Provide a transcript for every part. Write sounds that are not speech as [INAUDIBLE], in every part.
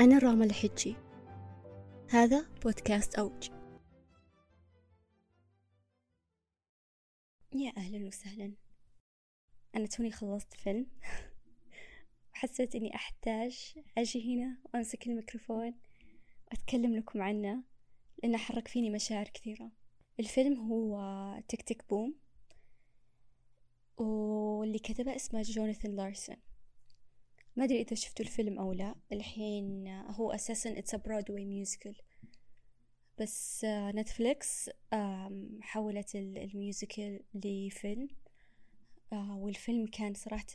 أنا راما الحجي. هذا بودكاست أوج. يا أهلا وسهلا. أنا توني خلصت فيلم. [LAUGHS] وحسيت إني أحتاج أجي هنا وأمسك الميكروفون وأتكلم لكم عنه لأنه حرك فيني مشاعر كثيرة. الفيلم هو تك تك بوم واللي كتبه اسمه جوناثان لارسون. ما أدري إذا شفتوا الفيلم أو لا. الحين هو أساسا it's Broadway musical بس نتفليكس حولت ال musical لفيلم. والفيلم كان صراحة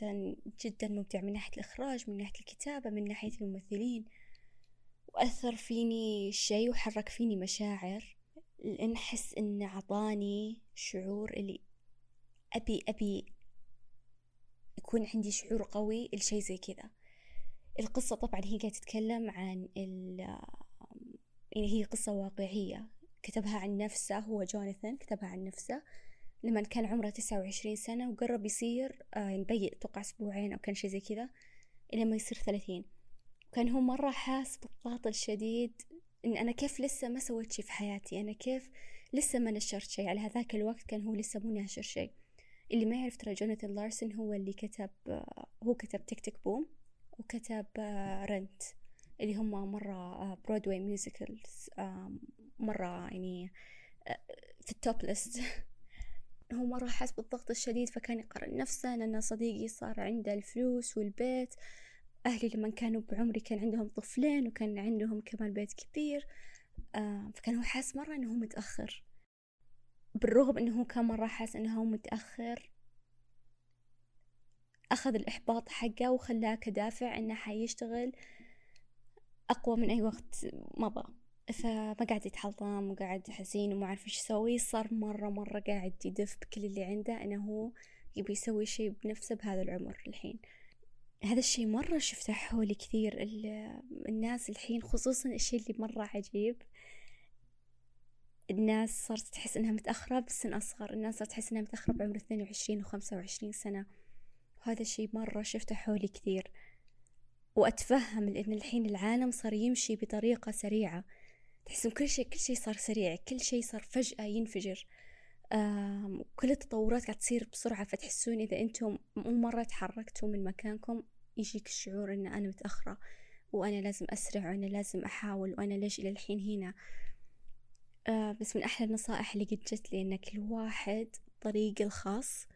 جدا ممتع. من ناحية الإخراج من ناحية الكتابة من ناحية الممثلين. وأثر فيني شيء وحرك فيني مشاعر. لأن أحس إنه عطاني شعور اللي أبي أبي يكون عندي شعور قوي لشي زي كذا. القصة طبعا هي قاعدة تتكلم عن ال يعني هي قصة واقعية. كتبها عن نفسه هو جوناثان كتبها عن نفسه. لما كان عمره تسعة وعشرين سنة وقرب يصير نبيئ يعني توقع أسبوعين أو كان شي زي كذا إلى ما يصير ثلاثين. وكان هو مرة حاس بالضغط الشديد إن أنا كيف لسه ما سويت شي في حياتي؟ أنا كيف لسه ما نشرت شي؟ على هذاك الوقت كان هو لسه مو ناشر شي. اللي ما يعرف ترى جوناثان لارسون هو اللي كتب هو كتب tick, tick... BOOM! وكتب Rent اللي هم مرة Broadway musicals مرة يعني في ال top list [LAUGHS] هو مرة حاس بالضغط الشديد فكان يقارن نفسه لأن صديقي صار عنده الفلوس والبيت. أهلي لما كانوا بعمري كان عندهم طفلين وكان عندهم كمان بيت كبير فكان هو حاس مرة إنه هو متأخر. بالرغم إنه هو كان مرة حاس إنه هو متأخر أخذ الإحباط حقه وخلاه كدافع إنه حيشتغل أقوى من أي وقت مضى فما قاعد يتحطم وقاعد حزين وما عارف إيش يسوي. صار مرة مرة قاعد يدف بكل اللي عنده إنه هو يبي يسوي شي بنفسه بهذا العمر الحين. هذا الشي مرة شفته حولي كثير الناس الحين خصوصا الشي اللي مرة عجيب. الناس صارت تحس إنها متأخرة بسن أصغر الناس صارت تحس إنها متأخرة بعمر اثنين وعشرين وخمسة وعشرين سنة. وهذا الشي مرة شفته حولي كثير. وأتفهم لأن الحين العالم صار يمشي بطريقة سريعة. تحسون كل شيء كل شيء صار سريع كل شيء صار فجأة ينفجر. كل التطورات قاعد تصير بسرعة. فتحسون إذا أنتم مو مرة تحركتوا من مكانكم يجيك الشعور إن أنا متأخرة وأنا لازم أسرع وأنا لازم أحاول وأنا ليش إلى الحين هنا؟ آه بس من أحلى النصائح اللي قد جت لي إن كل واحد طريقه الخاص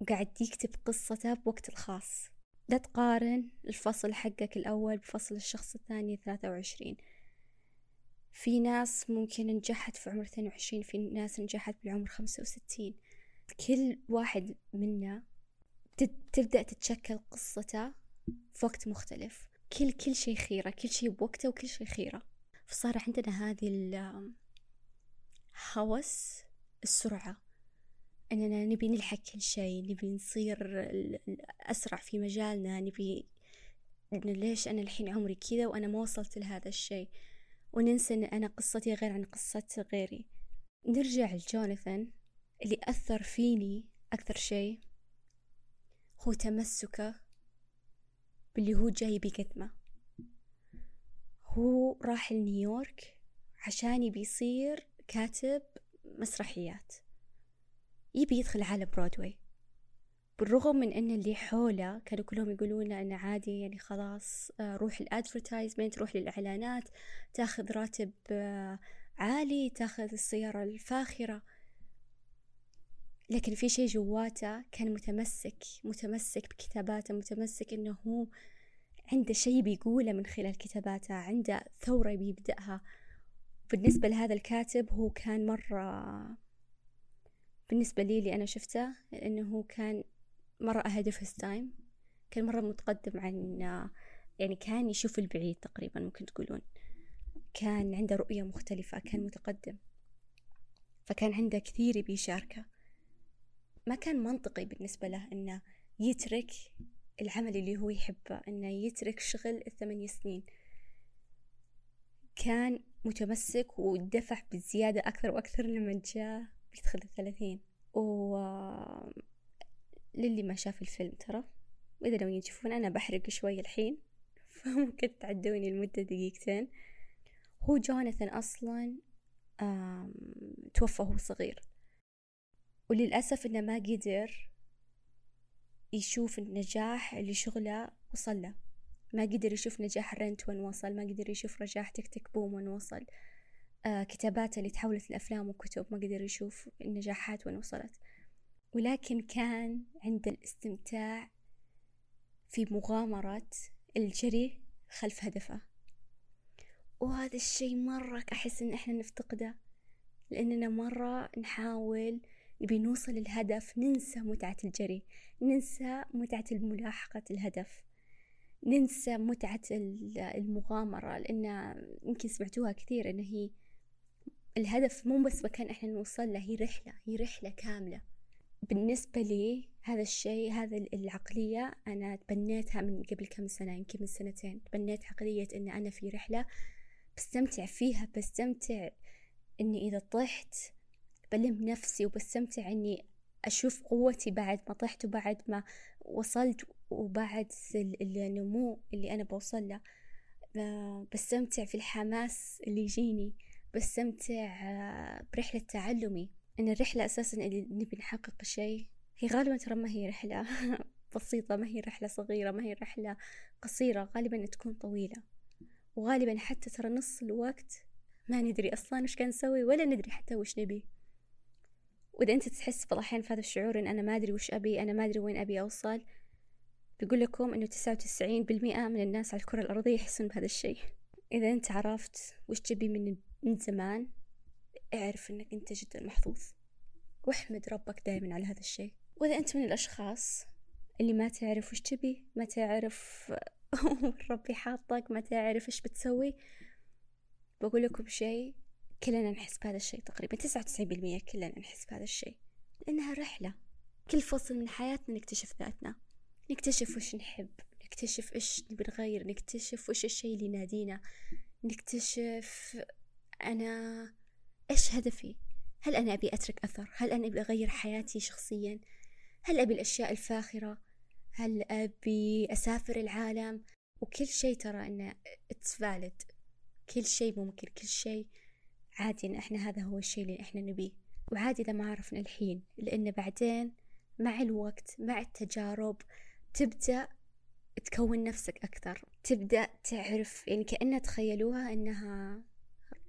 وقاعد يكتب قصته بوقت الخاص. لا تقارن الفصل حقك الأول بفصل الشخص الثاني ثلاثة وعشرين. في ناس ممكن نجحت في عمر اثنين وعشرين في ناس نجحت بالعمر خمسة وستين. كل واحد منا تبدأ تتشكل قصته في وقت مختلف. كل كل شيء خيرة كل شيء بوقته وكل شيء خيرة. فصار عندنا هذه الهوس السرعة. أننا نبي نلحق كل شيء نبي نصير أسرع في مجالنا نبي ليش أنا الحين عمري كذا وأنا ما وصلت لهذا الشيء. وننسى أن أنا قصتي غير عن قصة غيري. نرجع لجوناثان اللي أثر فيني أكثر شيء هو تمسكه باللي هو جاي بيقدمه هو راح لنيويورك عشان يبي يصير كاتب مسرحيات. يبي يدخل عالم برودواي بالرغم من إن اللي حوله كانوا كلهم يقولون انه عادي يعني خلاص آه، روح ال advertisement روح للإعلانات تاخذ راتب آه، عالي تاخذ السيارة الفاخرة. لكن في شيء جواته كان متمسك متمسك بكتاباته متمسك إنه هو عنده شيء بيقوله من خلال كتاباته عنده ثورة بيبدأها. بالنسبة لهذا الكاتب هو كان مرة بالنسبة لي اللي أنا شفته إنه هو كان مرة أهدف في time. كان مرة متقدم عن يعني كان يشوف البعيد تقريبا ممكن تقولون. كان عنده رؤية مختلفة كان متقدم. فكان عنده كثير بيشاركه ما كان منطقي بالنسبة له إنه يترك العمل اللي هو يحبه إنه يترك شغل الثمانية سنين. كان متمسك ودفع بزيادة أكثر وأكثر لما جاء بيدخل الثلاثين. و للي ما شاف الفيلم ترى؟ وإذا لو يشوفون أنا بحرق شوي الحين. [LAUGHS] فممكن تعدوني المدة دقيقتين. هو جوناثان أصلا توفى وهو صغير. وللأسف إنه ما قدر يشوف النجاح اللي شغله وصل له ما قدر يشوف نجاح رنت وين وصل ما قدر يشوف نجاح تك تك بوم وين وصل. آه كتاباته اللي تحولت لأفلام وكتب ما قدر يشوف النجاحات وين وصلت. ولكن كان عنده الاستمتاع في مغامرة الجري خلف هدفه. وهذا الشي مرة أحس إن إحنا نفتقده لأننا مرة نحاول نبي نوصل للهدف ننسى متعة الجري ننسى متعة ملاحقة الهدف ننسى متعة المغامرة لأن يمكن سمعتوها كثير إن هي الهدف مو بس مكان إحنا نوصل له هي رحلة هي رحلة كاملة. بالنسبة لي هذا الشيء هذا العقلية أنا تبنيتها من قبل كم سنة يمكن من سنتين تبنيت عقلية إن أنا في رحلة بستمتع فيها بستمتع إني إذا طحت بلم نفسي وبستمتع إني أشوف قوتي بعد ما طحت وبعد ما وصلت وبعد النمو اللي أنا بوصل له بستمتع في الحماس اللي يجيني. بستمتع برحلة تعلمي. إن الرحلة أساسا اللي نبي نحقق شيء هي غالبا ترى ما هي رحلة [LAUGHS] بسيطة ما هي رحلة صغيرة ما هي رحلة قصيرة غالبا تكون طويلة. وغالبا حتى ترى نص الوقت ما ندري أصلا وش كان نسوي ولا ندري حتى وش نبي. وإذا أنت تحس بعض الأحيان في هذا الشعور إن أنا ما أدري وش أبي أنا ما أدري وين أبي أوصل بقول لكم إنه تسعة وتسعين بالمئة من الناس على الكرة الأرضية يحسون بهذا الشيء. إذا أنت عرفت وش تبي من من زمان اعرف إنك أنت جدا محظوظ. واحمد ربك دائما على هذا الشيء. وإذا أنت من الأشخاص اللي ما تعرف وش تبي ما تعرف [LAUGHS] ربي حاطك ما تعرف إيش بتسوي بقول لكم شيء كلنا نحس بهذا الشيء تقريبا تسعة وتسعين بالمية كلنا نحس بهذا الشيء لأنها رحلة. كل فصل من حياتنا نكتشف ذاتنا نكتشف وش نحب نكتشف إيش نبي نغير نكتشف وش الشيء اللي ينادينا نكتشف أنا إيش هدفي؟ هل أنا أبي أترك أثر؟ هل أنا أبي أغير حياتي شخصيا؟ هل أبي الأشياء الفاخرة؟ هل أبي أسافر العالم؟ وكل شيء ترى إنه it's valid. كل شيء ممكن كل شيء عادي إن إحنا هذا هو الشيء اللي إحنا نبيه. وعادي إذا ما عرفنا الحين لأن بعدين مع الوقت مع التجارب تبدأ تكون نفسك أكثر. تبدأ تعرف يعني كأنها تخيلوها إنها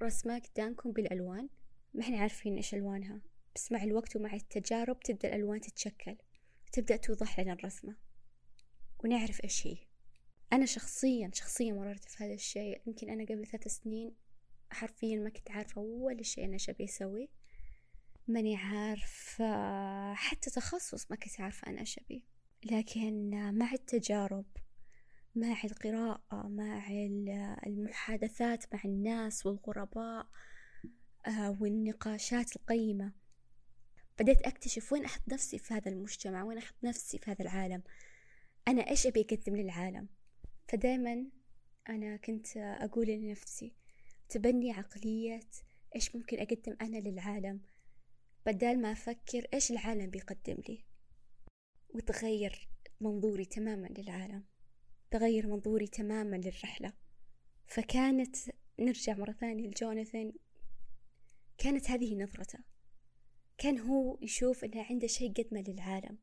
رسمة قدامكم بالألوان. ما إحنا عارفين إيش ألوانها. بس مع الوقت ومع التجارب تبدأ الألوان تتشكل. تبدأ توضح لنا الرسمة. ونعرف إيش هي. أنا شخصيا شخصيا مررت في هذا الشيء. يمكن أنا قبل ثلاث سنين حرفيا ما كنت عارفة ولا شيء أنا شبي أسوي ماني عارفة حتى تخصص ما كنت عارفة أنا شبي لكن مع التجارب مع القراءة مع المحادثات مع الناس والغرباء آه، والنقاشات القيمة بديت أكتشف وين أحط نفسي في هذا المجتمع وين أحط نفسي في هذا العالم. أنا إيش أبي أقدم للعالم؟ فدايما أنا كنت أقول لنفسي تبني عقلية إيش ممكن أقدم أنا للعالم بدال ما أفكر إيش العالم بيقدم لي وتغير منظوري تماما للعالم تغير منظوري تماما للرحلة. فكانت نرجع مرة ثانية لجوناثان كانت هذه نظرته. كان هو يشوف إنه عنده شيء قدمه للعالم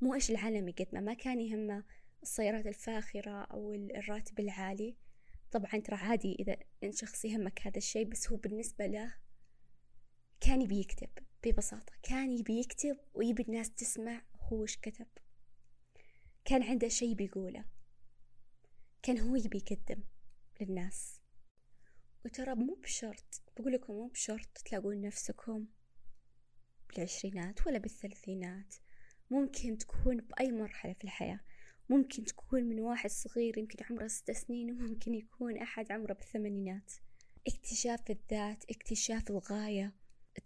مو إيش العالم يقدمه. ما كان يهمه السيارات الفاخرة أو الراتب العالي. طبعا ترى عادي إذا إن شخص يهمك هذا الشيء بس هو بالنسبة له كان يبي يكتب ببساطة. كان يبي يكتب ويبي الناس تسمع هو وش كتب. كان عنده شيء بيقوله. كان هو يبي يقدم للناس. وترى مو بشرط بقول لكم مو بشرط تلاقون نفسكم بالعشرينات ولا بالثلاثينات. ممكن تكون بأي مرحلة في الحياة. ممكن تكون من واحد صغير يمكن عمره ست سنين وممكن يكون أحد عمره بالثمانينات. اكتشاف الذات اكتشاف الغاية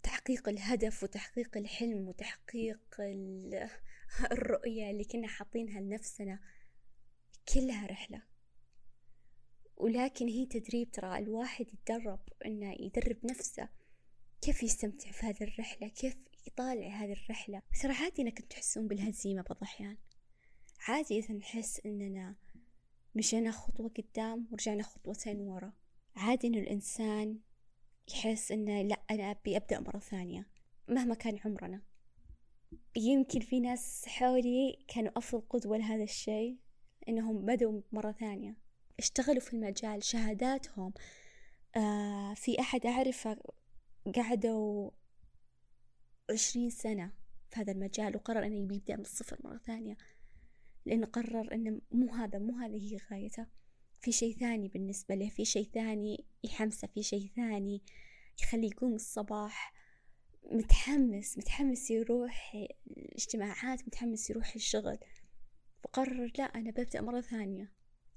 تحقيق الهدف وتحقيق الحلم وتحقيق [LAUGHS] الرؤية اللي كنا حاطينها لنفسنا. كلها رحلة. ولكن هي تدريب ترى الواحد يتدرب إنه يدرب نفسه كيف يستمتع في هذه الرحلة كيف يطالع هذه الرحلة. ترى عادي إنك تحسون بالهزيمة بعض الأحيان. عادي إذا نحس إننا مشينا خطوة قدام ورجعنا خطوتين ورا. عادي إنه الإنسان يحس إنه لأ أنا أبي أبدأ مرة ثانية مهما كان عمرنا. يمكن في ناس حولي كانوا أفضل قدوة لهذا الشيء إنهم بدوا مرة ثانية. اشتغلوا في المجال شهاداتهم. آه في أحد أعرفه قعدوا عشرين سنة في هذا المجال وقرر أنه يبدأ من الصفر مرة ثانية. لأنه قرر أنه مو هذا مو هذه هي غايته. في شيء ثاني بالنسبة له في شيء ثاني يحمسه في شيء ثاني يخليه يقوم الصباح. متحمس متحمس يروح الاجتماعات متحمس يروح الشغل. فقرر لا أنا ببدأ مرة ثانية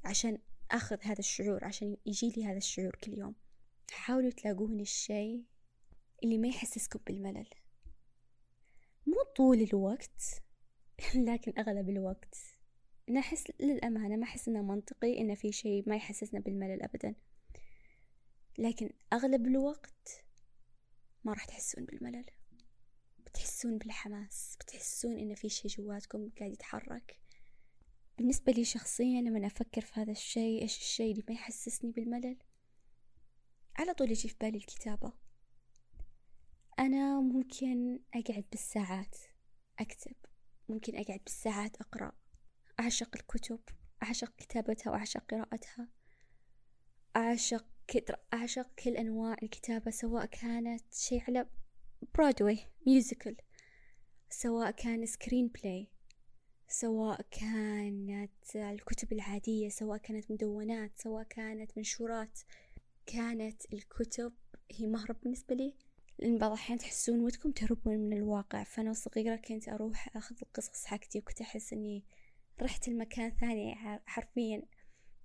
عشان أخذ هذا الشعور عشان يجي لي هذا الشعور كل يوم. حاولوا تلاقون الشيء اللي ما يحسسكم بالملل. مو طول الوقت [LAUGHS] لكن أغلب الوقت. أنا أحس للأمانة ما أحس إنه منطقي إنه في شيء ما يحسسنا بالملل أبدا. لكن أغلب الوقت ما راح تحسون بالملل. بتحسون بالحماس بتحسون إن في شيء جواتكم قاعد يتحرك. بالنسبة لي شخصيا لما أفكر في هذا الشيء إيش الشيء اللي ما يحسسني بالملل؟ على طول يجي في بالي الكتابة. أنا ممكن أقعد بالساعات أكتب. ممكن أقعد بالساعات أقرأ. أعشق الكتب أعشق كتابتها وأعشق قراءتها. أعشق أعشق كل أنواع الكتابة سواء كانت شيء على Broadway musical سواء كان screenplay سواء كانت الكتب العادية سواء كانت مدونات سواء كانت منشورات. كانت الكتب هي مهرب بالنسبة لي لأن بعض الأحيان تحسون ودكم تهربون من الواقع. فأنا صغيرة كنت أروح أخذ القصص حقتي وكنت أحس إني رحت المكان ثاني حرفيا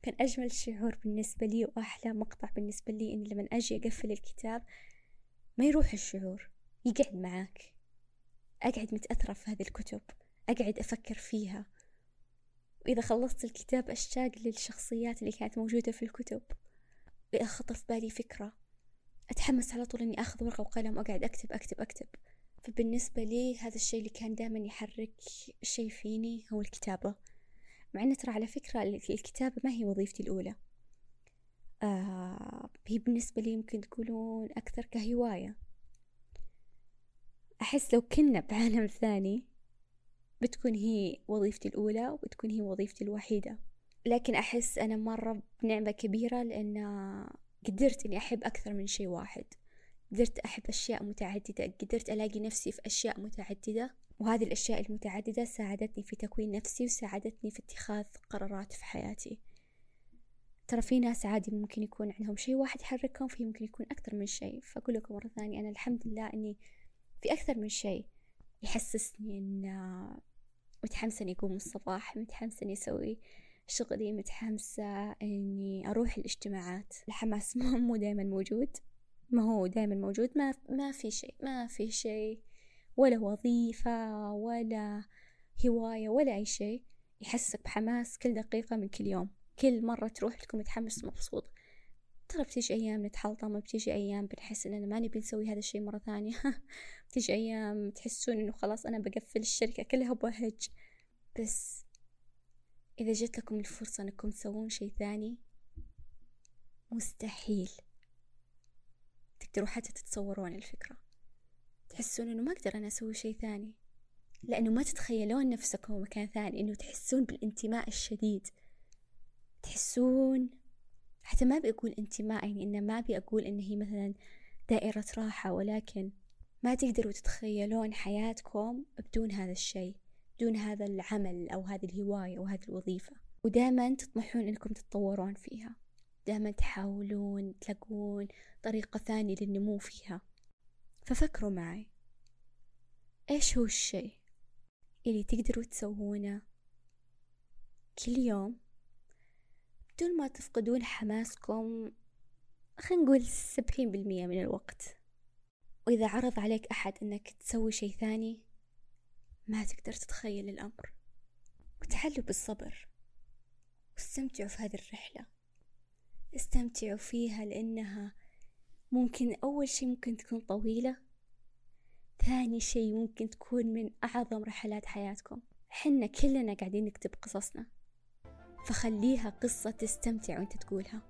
كان أجمل شعور بالنسبة لي وأحلى مقطع بالنسبة لي إني لما أجي أقفل الكتاب ما يروح الشعور يقعد معاك. أقعد متأثرة في هذه الكتب أقعد أفكر فيها. وإذا خلصت الكتاب أشتاق للشخصيات اللي كانت موجودة في الكتب. وإذا خطر في بالي فكرة أتحمس على طول إني أخذ ورقة وقلم وأقعد أكتب أكتب أكتب. فبالنسبة لي هذا الشيء اللي كان دائما يحرك شيء فيني هو الكتابة. مع أن ترى على فكرة الكتابة ما هي وظيفتي الأولى. آه هي بالنسبة لي يمكن تقولون أكثر كهواية. أحس لو كنا بعالم ثاني بتكون هي وظيفتي الأولى وبتكون هي وظيفتي الوحيدة. لكن أحس أنا مرة بنعمة كبيرة لأن قدرت إني أحب أكثر من شيء واحد. قدرت أحب أشياء متعددة قدرت ألاقي نفسي في أشياء متعددة وهذه الأشياء المتعددة ساعدتني في تكوين نفسي وساعدتني في اتخاذ قرارات في حياتي. ترى في ناس عادي ممكن يكون عندهم شيء واحد يحركهم في ممكن يكون أكثر من شيء. فأقول لكم مرة ثانية أنا الحمد لله إني في أكثر من شيء يحسسني إن متحمسة إني أقوم الصباح متحمسة إني أسوي شغلي متحمسة إني أروح الاجتماعات. الحماس [LAUGHS] مو دايما موجود. ما هو دايما موجود ما ما في شيء ما في شيء ولا وظيفة ولا هواية ولا أي شيء يحسسك بحماس كل دقيقة من كل يوم. كل مرة تروح تكون متحمس ومبسوط. ترى بتيجي أيام نتحلطم بتيجي أيام بنحس إننا ما نبي نسوي هذا الشيء مرة ثانية. [LAUGHS] بتيجي أيام تحسون إنه خلاص أنا بقفل الشركة كلها وبهج بس إذا جت لكم الفرصة إنكم تسوون شيء ثاني مستحيل. تقدروا حتى تتصورون الفكرة. تحسون إنه ما أقدر أنا أسوي شيء ثاني. لأنه ما تتخيلون نفسكم مكان ثاني إنه تحسون بالانتماء الشديد. تحسون حتى ما بقول انتماء يعني إنه ما أبي أقول إن هي مثلا دائرة راحة ولكن ما تقدروا تتخيلون حياتكم بدون هذا الشيء بدون هذا العمل أو هذه الهواية أو هذه الوظيفة. ودائما تطمحون إنكم تتطورون فيها. دائما تحاولون تلاقون طريقة ثانية للنمو فيها. ففكروا معي. إيش هو الشيء اللي تقدروا تسوونه كل يوم؟ بدون ما تفقدون حماسكم خلينا نقول سبعين بالمية من الوقت. وإذا عرض عليك أحد أنك تسوي شيء ثاني ما تقدر تتخيل الأمر. وتحلوا بالصبر. واستمتعوا في هذه الرحلة. استمتعوا فيها لأنها ممكن أول شي ممكن تكون طويلة ثاني شي ممكن تكون من أعظم رحلات حياتكم. حنا كلنا قاعدين نكتب قصصنا فخليها قصة تستمتع وأنت تقولها.